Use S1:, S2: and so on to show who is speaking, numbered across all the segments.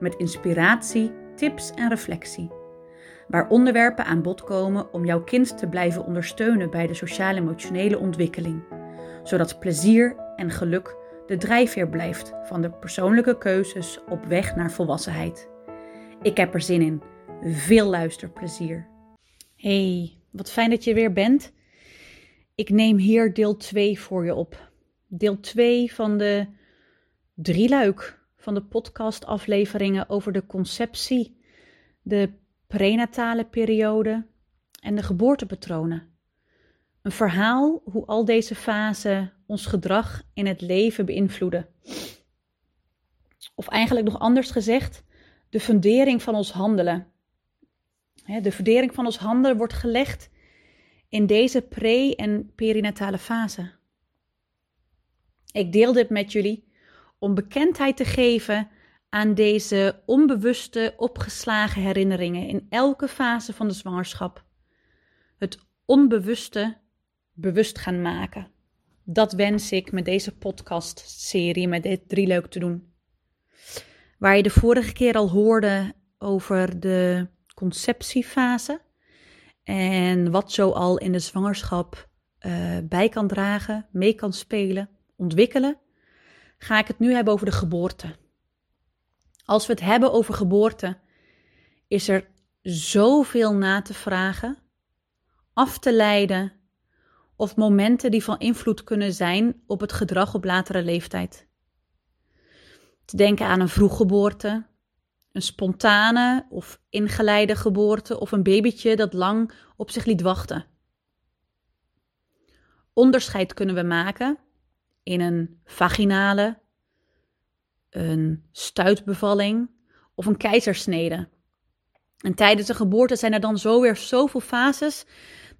S1: met inspiratie, tips en reflectie. Waar onderwerpen aan bod komen om jouw kind te blijven ondersteunen bij de sociaal-emotionele ontwikkeling, zodat plezier en geluk de drijfveer blijft van de persoonlijke keuzes op weg naar volwassenheid. Ik heb er zin in. Veel luisterplezier. Hey, wat fijn dat je weer bent. Ik neem hier deel 2 voor je op. Deel 2 van de drieluik van de podcastafleveringen over de conceptie, de prenatale periode en de geboortepatronen. Een verhaal hoe al deze fasen ons gedrag in het leven beïnvloeden. Of eigenlijk nog anders gezegd, de fundering van ons handelen. De fundering van ons handelen wordt gelegd in deze pre- en perinatale fase. Ik deel dit met jullie om bekendheid te geven aan deze onbewuste opgeslagen herinneringen in elke fase van de zwangerschap. Het onbewuste bewust gaan maken. Dat wens ik met deze podcast-serie, met dit drie leuk te doen. Waar je de vorige keer al hoorde over de conceptiefase en wat zo al in de zwangerschap uh, bij kan dragen, mee kan spelen, ontwikkelen ga ik het nu hebben over de geboorte. Als we het hebben over geboorte, is er zoveel na te vragen, af te leiden of momenten die van invloed kunnen zijn op het gedrag op latere leeftijd. Te denken aan een vroeggeboorte, een spontane of ingeleide geboorte of een babytje dat lang op zich liet wachten. Onderscheid kunnen we maken in een vaginale, een stuitbevalling of een keizersnede. En tijdens de geboorte zijn er dan zo weer zoveel fases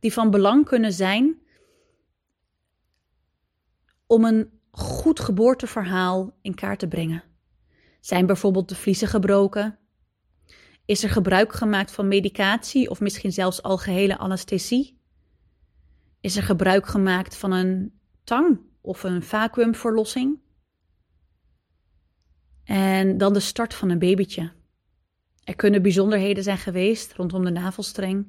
S1: die van belang kunnen zijn om een goed geboorteverhaal in kaart te brengen. Zijn bijvoorbeeld de vliezen gebroken? Is er gebruik gemaakt van medicatie of misschien zelfs algehele anesthesie? Is er gebruik gemaakt van een tang of een vacuümverlossing. En dan de start van een babytje. Er kunnen bijzonderheden zijn geweest rondom de navelstreng.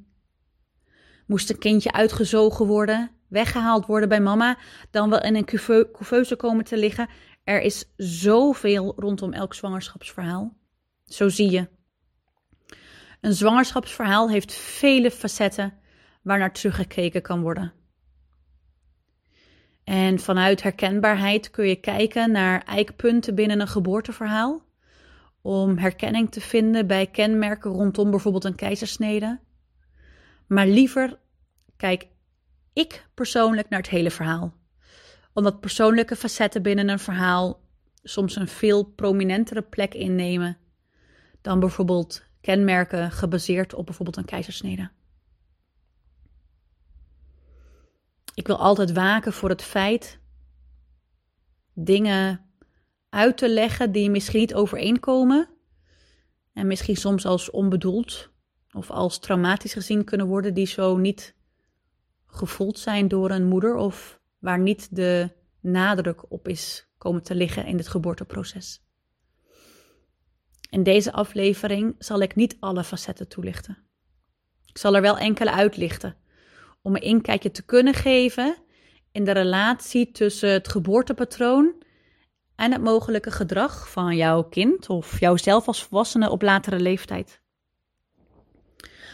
S1: Moest een kindje uitgezogen worden, weggehaald worden bij mama, dan wel in een couveuse komen te liggen. Er is zoveel rondom elk zwangerschapsverhaal. Zo zie je. Een zwangerschapsverhaal heeft vele facetten waar naar teruggekeken kan worden. En vanuit herkenbaarheid kun je kijken naar eikpunten binnen een geboorteverhaal. Om herkenning te vinden bij kenmerken rondom bijvoorbeeld een keizersnede. Maar liever kijk ik persoonlijk naar het hele verhaal. Omdat persoonlijke facetten binnen een verhaal soms een veel prominentere plek innemen dan bijvoorbeeld kenmerken gebaseerd op bijvoorbeeld een keizersnede. Ik wil altijd waken voor het feit dingen uit te leggen die misschien niet overeenkomen. En misschien soms als onbedoeld of als traumatisch gezien kunnen worden, die zo niet gevoeld zijn door een moeder of waar niet de nadruk op is komen te liggen in het geboorteproces. In deze aflevering zal ik niet alle facetten toelichten. Ik zal er wel enkele uitlichten om een inkijkje te kunnen geven in de relatie tussen het geboortepatroon en het mogelijke gedrag van jouw kind of jouzelf als volwassene op latere leeftijd.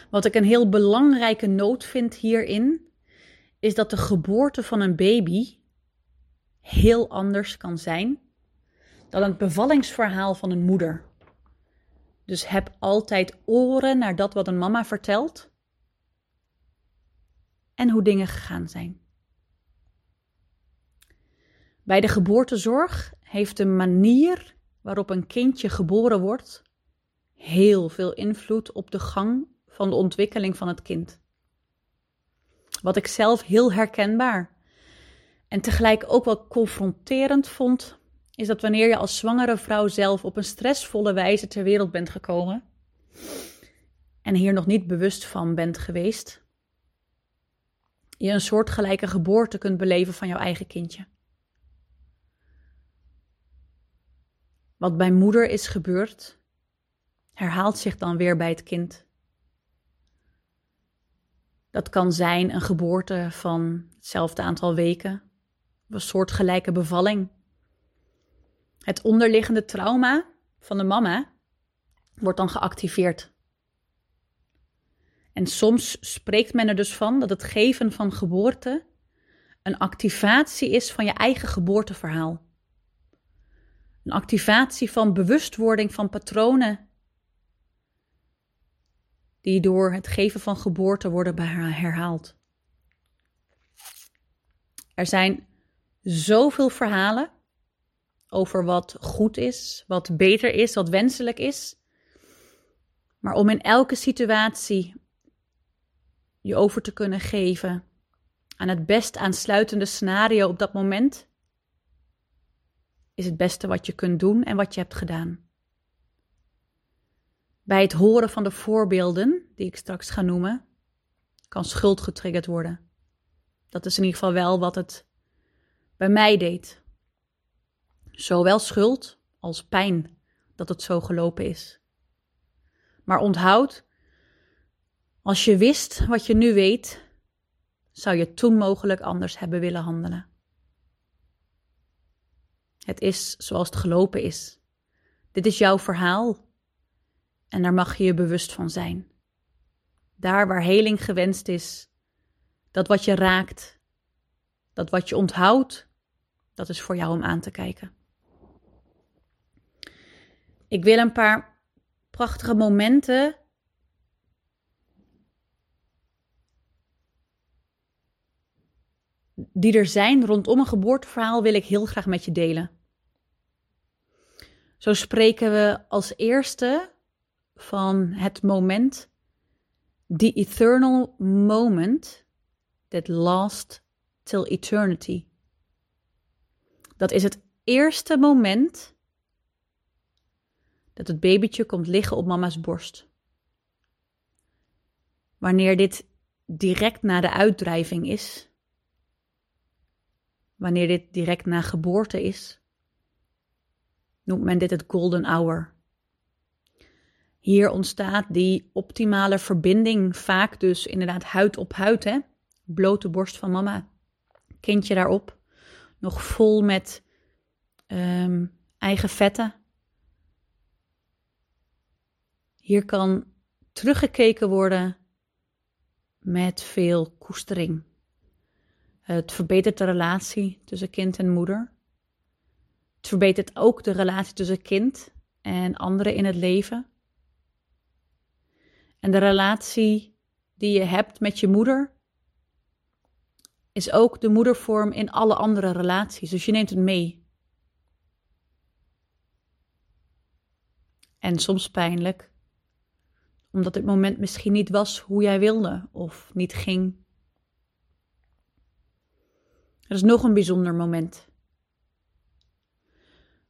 S1: Wat ik een heel belangrijke noot vind hierin, is dat de geboorte van een baby heel anders kan zijn dan het bevallingsverhaal van een moeder. Dus heb altijd oren naar dat wat een mama vertelt en hoe dingen gegaan zijn. Bij de geboortezorg heeft de manier waarop een kindje geboren wordt heel veel invloed op de gang van de ontwikkeling van het kind. Wat ik zelf heel herkenbaar en tegelijk ook wel confronterend vond, is dat wanneer je als zwangere vrouw zelf op een stressvolle wijze ter wereld bent gekomen en hier nog niet bewust van bent geweest, je een soortgelijke geboorte kunt beleven van jouw eigen kindje. Wat bij moeder is gebeurd, herhaalt zich dan weer bij het kind. Dat kan zijn een geboorte van hetzelfde aantal weken, een soortgelijke bevalling. Het onderliggende trauma van de mama wordt dan geactiveerd. En soms spreekt men er dus van dat het geven van geboorte een activatie is van je eigen geboorteverhaal. Een activatie van bewustwording van patronen die door het geven van geboorte worden herhaald. Er zijn zoveel verhalen over wat goed is, wat beter is, wat wenselijk is. Maar om in elke situatie je over te kunnen geven aan het best aansluitende scenario op dat moment, is het beste wat je kunt doen en wat je hebt gedaan. Bij het horen van de voorbeelden, die ik straks ga noemen, kan schuld getriggerd worden. Dat is in ieder geval wel wat het bij mij deed. Zowel schuld als pijn dat het zo gelopen is. Maar onthoud, als je wist wat je nu weet, zou je toen mogelijk anders hebben willen handelen. Het is zoals het gelopen is. Dit is jouw verhaal en daar mag je je bewust van zijn. Daar waar heling gewenst is, dat wat je raakt, dat wat je onthoudt, dat is voor jou om aan te kijken. Ik wil een paar prachtige momenten die er zijn rondom een geboorteverhaal wil ik heel graag met je delen. Zo spreken we als eerste van het moment, the eternal moment that lasts till eternity. Dat is het eerste moment dat het babytje komt liggen op mama's borst. Wanneer dit direct na de uitdrijving is, wanneer dit direct na geboorte is, noemt men dit het golden hour. Hier ontstaat die optimale verbinding, vaak dus inderdaad huid op huid, hè? blote borst van mama, kindje daarop, nog vol met um, eigen vetten. Hier kan teruggekeken worden met veel koestering. Het verbetert de relatie tussen kind en moeder. Het verbetert ook de relatie tussen kind en anderen in het leven. En de relatie die je hebt met je moeder is ook de moedervorm in alle andere relaties. Dus je neemt het mee. En soms pijnlijk, omdat het moment misschien niet was hoe jij wilde of niet ging. Er is nog een bijzonder moment.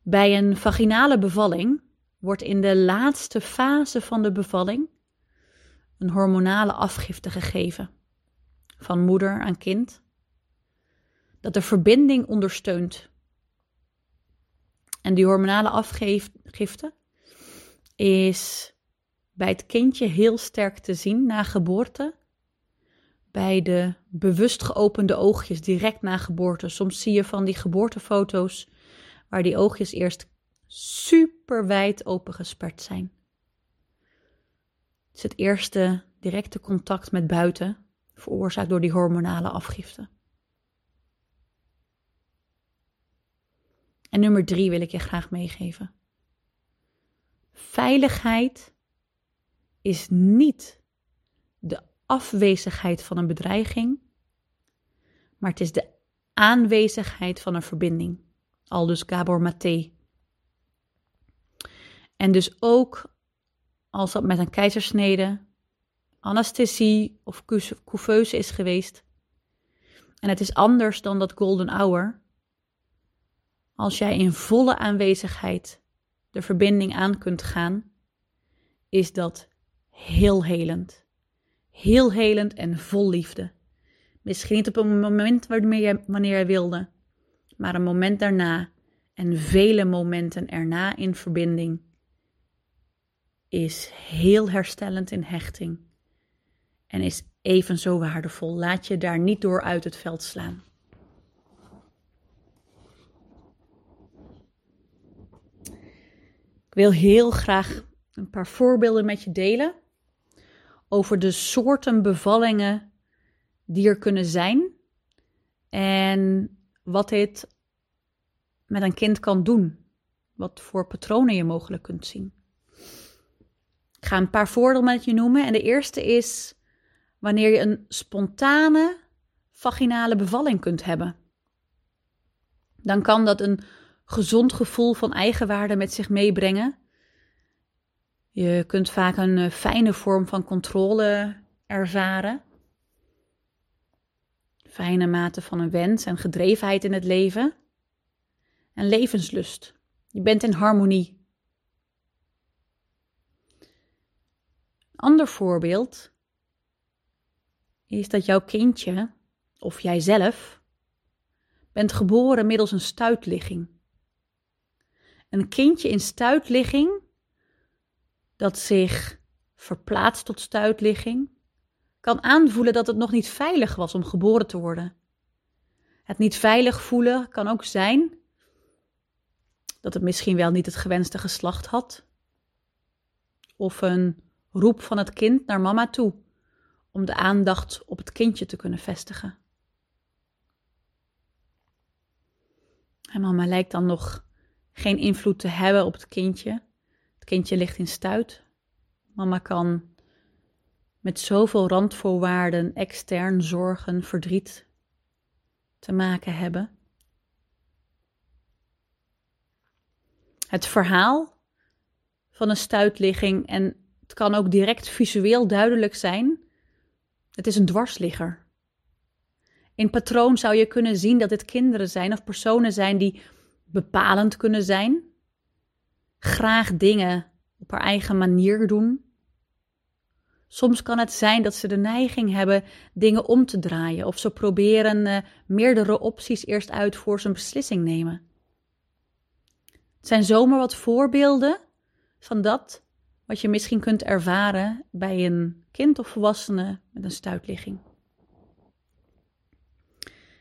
S1: Bij een vaginale bevalling wordt in de laatste fase van de bevalling een hormonale afgifte gegeven van moeder aan kind, dat de verbinding ondersteunt. En die hormonale afgifte is bij het kindje heel sterk te zien na geboorte, bij de bewust geopende oogjes direct na geboorte. Soms zie je van die geboortefoto's waar die oogjes eerst super wijd opengesperd zijn is het eerste directe contact met buiten, veroorzaakt door die hormonale afgifte. En nummer drie wil ik je graag meegeven. Veiligheid is niet de afwezigheid van een bedreiging, maar het is de aanwezigheid van een verbinding. Aldus Gabor Maté. En dus ook als dat met een keizersnede, anesthesie of couveuse is geweest. En het is anders dan dat golden hour. Als jij in volle aanwezigheid de verbinding aan kunt gaan, is dat heel helend. Heel helend en vol liefde. Misschien niet op een moment wanneer jij wilde, maar een moment daarna en vele momenten erna in verbinding is heel herstellend in hechting en is even zo waardevol. Laat je daar niet door uit het veld slaan. Ik wil heel graag een paar voorbeelden met je delen over de soorten bevallingen die er kunnen zijn en wat dit met een kind kan doen. Wat voor patronen je mogelijk kunt zien. Ik ga een paar voorbeelden met je noemen. En de eerste is wanneer je een spontane vaginale bevalling kunt hebben. Dan kan dat een gezond gevoel van eigenwaarde met zich meebrengen. Je kunt vaak een eh, fijne vorm van controle ervaren. Fijne mate van een wens en gedrevenheid in het leven. En levenslust. Je bent in harmonie. Een ander voorbeeld is dat jouw kindje, of jijzelf, bent geboren middels een stuitligging. Een kindje in stuitligging dat zich verplaatst tot stuitligging, kan aanvoelen dat het nog niet veilig was om geboren te worden. Het niet veilig voelen kan ook zijn dat het misschien wel niet het gewenste geslacht had, of een roep van het kind naar mama toe om de aandacht op het kindje te kunnen vestigen. En mama lijkt dan nog geen invloed te hebben op het kindje. Kindje ligt in stuit. Mama kan met zoveel randvoorwaarden, extern zorgen, verdriet te maken hebben. Het verhaal van een stuitligging, en het kan ook direct visueel duidelijk zijn, het is een dwarsligger. In patroon zou je kunnen zien dat dit kinderen zijn of personen zijn die bepalend kunnen zijn, graag dingen op haar eigen manier doen. Soms kan het zijn dat ze de neiging hebben dingen om te draaien of ze proberen uh, meerdere opties eerst uit voor ze een beslissing nemen. Het zijn zomaar wat voorbeelden van dat wat je misschien kunt ervaren bij een kind of volwassene met een stuitligging.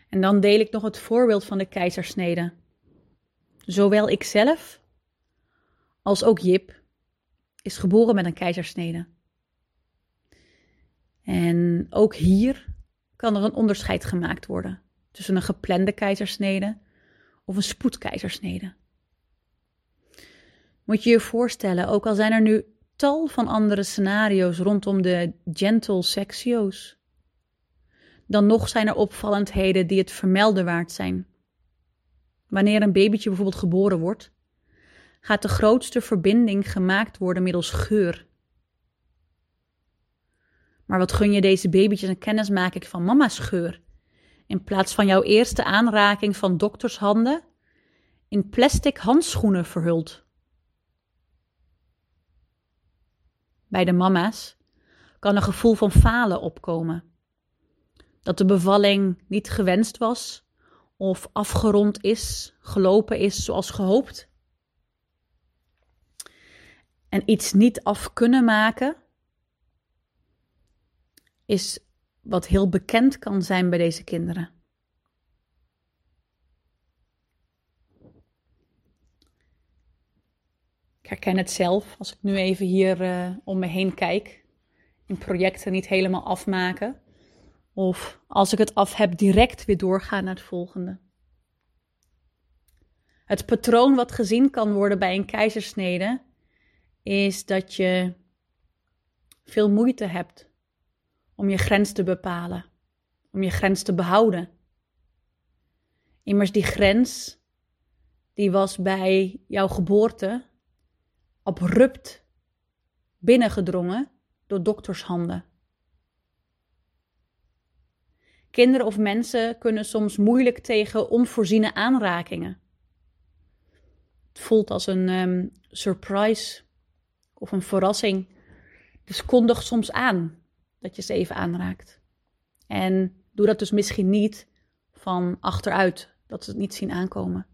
S1: En dan deel ik nog het voorbeeld van de keizersnede. Zowel ikzelf als ook Jip is geboren met een keizersnede. En ook hier kan er een onderscheid gemaakt worden tussen een geplande keizersnede of een spoedkeizersnede. Moet je je voorstellen, ook al zijn er nu tal van andere scenario's rondom de gentle sexio's. Dan nog zijn er opvallendheden die het vermelden waard zijn. Wanneer een babytje bijvoorbeeld geboren wordt, gaat de grootste verbinding gemaakt worden middels geur. Maar wat gun je deze babytjes een kennismaking van mama's geur? In plaats van jouw eerste aanraking van doktershanden in plastic handschoenen verhuld. bij de mama's, kan een gevoel van falen opkomen. Dat de bevalling niet gewenst was of afgerond is, gelopen is zoals gehoopt. En iets niet af kunnen maken is wat heel bekend kan zijn bij deze kinderen. Ik herken het zelf als ik nu even hier uh, om me heen kijk. In projecten niet helemaal afmaken. Of als ik het af heb, direct weer doorgaan naar het volgende. Het patroon wat gezien kan worden bij een keizersnede is dat je veel moeite hebt om je grens te bepalen, om je grens te behouden. Immers die grens, die was bij jouw geboorte abrupt binnengedrongen door doktershanden. Kinderen of mensen kunnen soms moeilijk tegen onvoorziene aanrakingen. Het voelt als een um, surprise of een verrassing. Dus kondig soms aan dat je ze even aanraakt. En doe dat dus misschien niet van achteruit, dat ze het niet zien aankomen.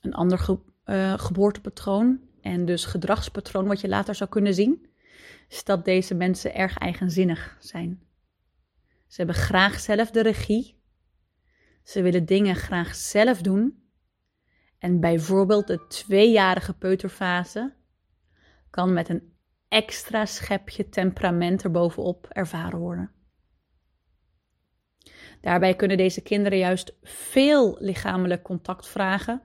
S1: Een ander ge uh, geboortepatroon en dus gedragspatroon wat je later zou kunnen zien, is dat deze mensen erg eigenzinnig zijn. Ze hebben graag zelf de regie. Ze willen dingen graag zelf doen. En bijvoorbeeld de tweejarige peuterfase kan met een extra schepje temperament erbovenop ervaren worden. Daarbij kunnen deze kinderen juist veel lichamelijk contact vragen,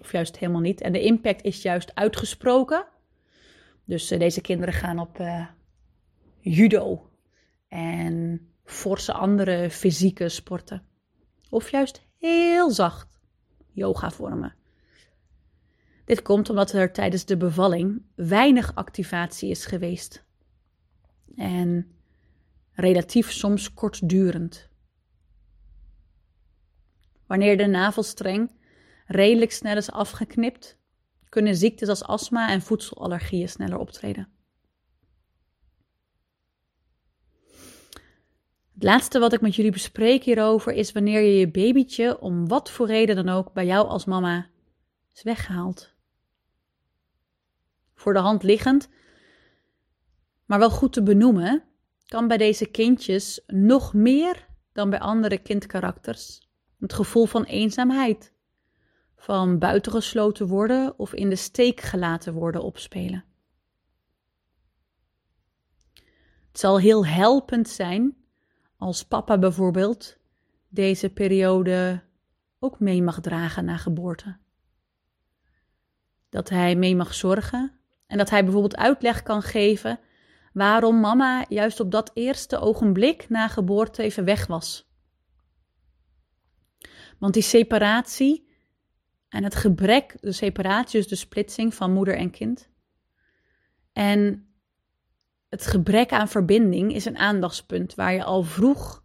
S1: of juist helemaal niet. En de impact is juist uitgesproken. Dus uh, deze kinderen gaan op uh, judo en forse andere fysieke sporten. Of juist heel zacht yoga vormen. Dit komt omdat er tijdens de bevalling weinig activatie is geweest. En relatief soms kortdurend. Wanneer de navelstreng redelijk snel is afgeknipt, kunnen ziektes als astma en voedselallergieën sneller optreden. Het laatste wat ik met jullie bespreek hierover is wanneer je je babytje om wat voor reden dan ook bij jou als mama is weggehaald. Voor de hand liggend, maar wel goed te benoemen, kan bij deze kindjes nog meer dan bij andere kindkarakters het gevoel van eenzaamheid, van buitengesloten worden of in de steek gelaten worden opspelen. Het zal heel helpend zijn als papa bijvoorbeeld deze periode ook mee mag dragen na geboorte. Dat hij mee mag zorgen en dat hij bijvoorbeeld uitleg kan geven waarom mama juist op dat eerste ogenblik na geboorte even weg was. Want die separatie en het gebrek, de separatie, dus de splitsing van moeder en kind. En het gebrek aan verbinding is een aandachtspunt waar je al vroeg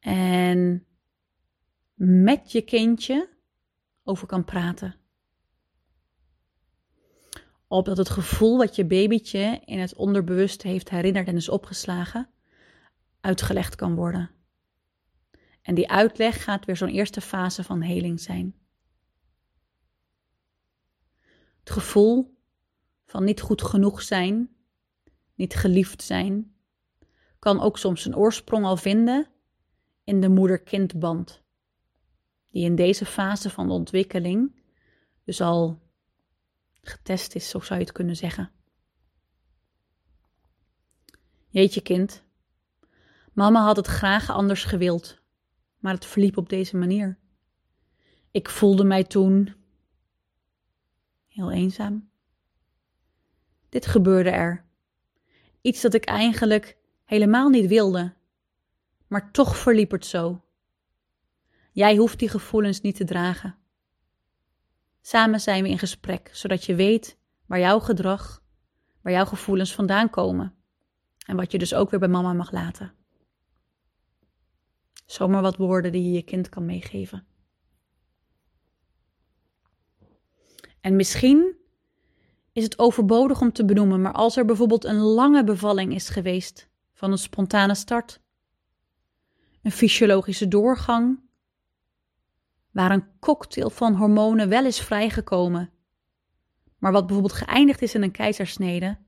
S1: en met je kindje over kan praten. Opdat het gevoel wat je babytje in het onderbewust heeft herinnerd en is opgeslagen, uitgelegd kan worden. En die uitleg gaat weer zo'n eerste fase van heling zijn. Het gevoel van niet goed genoeg zijn, niet geliefd zijn, kan ook soms een oorsprong al vinden in de moeder-kindband, die in deze fase van de ontwikkeling dus al getest is, zo zou je het kunnen zeggen. Jeetje kind, mama had het graag anders gewild, maar het verliep op deze manier. Ik voelde mij toen heel eenzaam. Dit gebeurde er. Iets dat ik eigenlijk helemaal niet wilde, maar toch verliep het zo. Jij hoeft die gevoelens niet te dragen. Samen zijn we in gesprek, zodat je weet waar jouw gedrag, waar jouw gevoelens vandaan komen. En wat je dus ook weer bij mama mag laten. Zomaar wat woorden die je je kind kan meegeven. En misschien is het overbodig om te benoemen, maar als er bijvoorbeeld een lange bevalling is geweest van een spontane start, een fysiologische doorgang, waar een cocktail van hormonen wel is vrijgekomen, maar wat bijvoorbeeld geëindigd is in een keizersnede,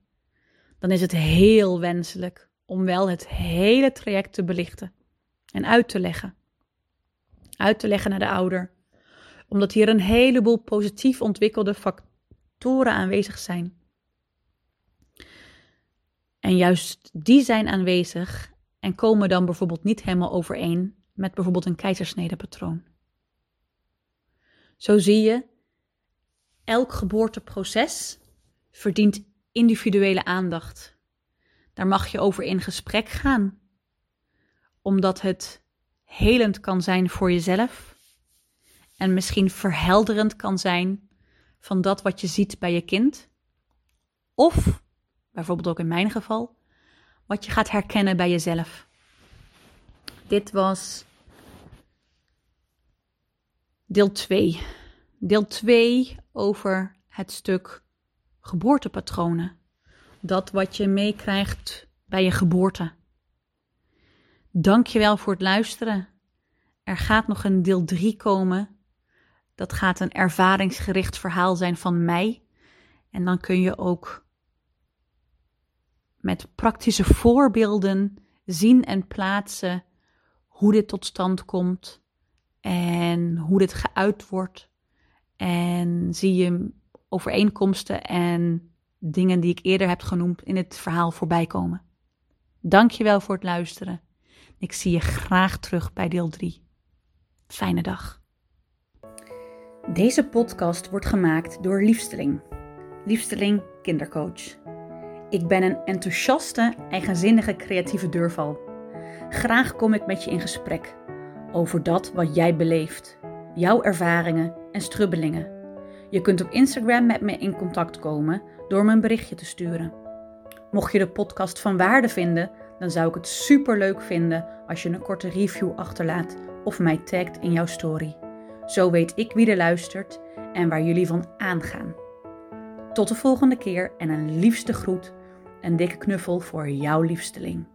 S1: dan is het heel wenselijk om wel het hele traject te belichten en uit te leggen. Uit te leggen naar de ouder omdat hier een heleboel positief ontwikkelde factoren aanwezig zijn. En juist die zijn aanwezig en komen dan bijvoorbeeld niet helemaal overeen met bijvoorbeeld een keizersnede patroon. Zo zie je, elk geboorteproces verdient individuele aandacht. Daar mag je over in gesprek gaan, omdat het helend kan zijn voor jezelf en misschien verhelderend kan zijn van dat wat je ziet bij je kind. Of, bijvoorbeeld ook in mijn geval, wat je gaat herkennen bij jezelf. Dit was deel 2. Deel 2 over het stuk geboortepatronen. Dat wat je meekrijgt bij je geboorte. Dankjewel voor het luisteren. Er gaat nog een deel 3 komen. Dat gaat een ervaringsgericht verhaal zijn van mij. En dan kun je ook met praktische voorbeelden zien en plaatsen hoe dit tot stand komt en hoe dit geuit wordt. En zie je overeenkomsten en dingen die ik eerder heb genoemd in het verhaal voorbij komen. Dankjewel voor het luisteren. Ik zie je graag terug bij deel 3. Fijne dag. Deze podcast wordt gemaakt door Liefsteling. Liefsteling Kindercoach. Ik ben een enthousiaste, eigenzinnige creatieve deurval. Graag kom ik met je in gesprek over dat wat jij beleeft, jouw ervaringen en strubbelingen. Je kunt op Instagram met me in contact komen door me een berichtje te sturen. Mocht je de podcast van waarde vinden, dan zou ik het super leuk vinden als je een korte review achterlaat of mij tagt in jouw story. Zo weet ik wie er luistert en waar jullie van aangaan. Tot de volgende keer en een liefste groet, een dikke knuffel voor jouw liefsteling.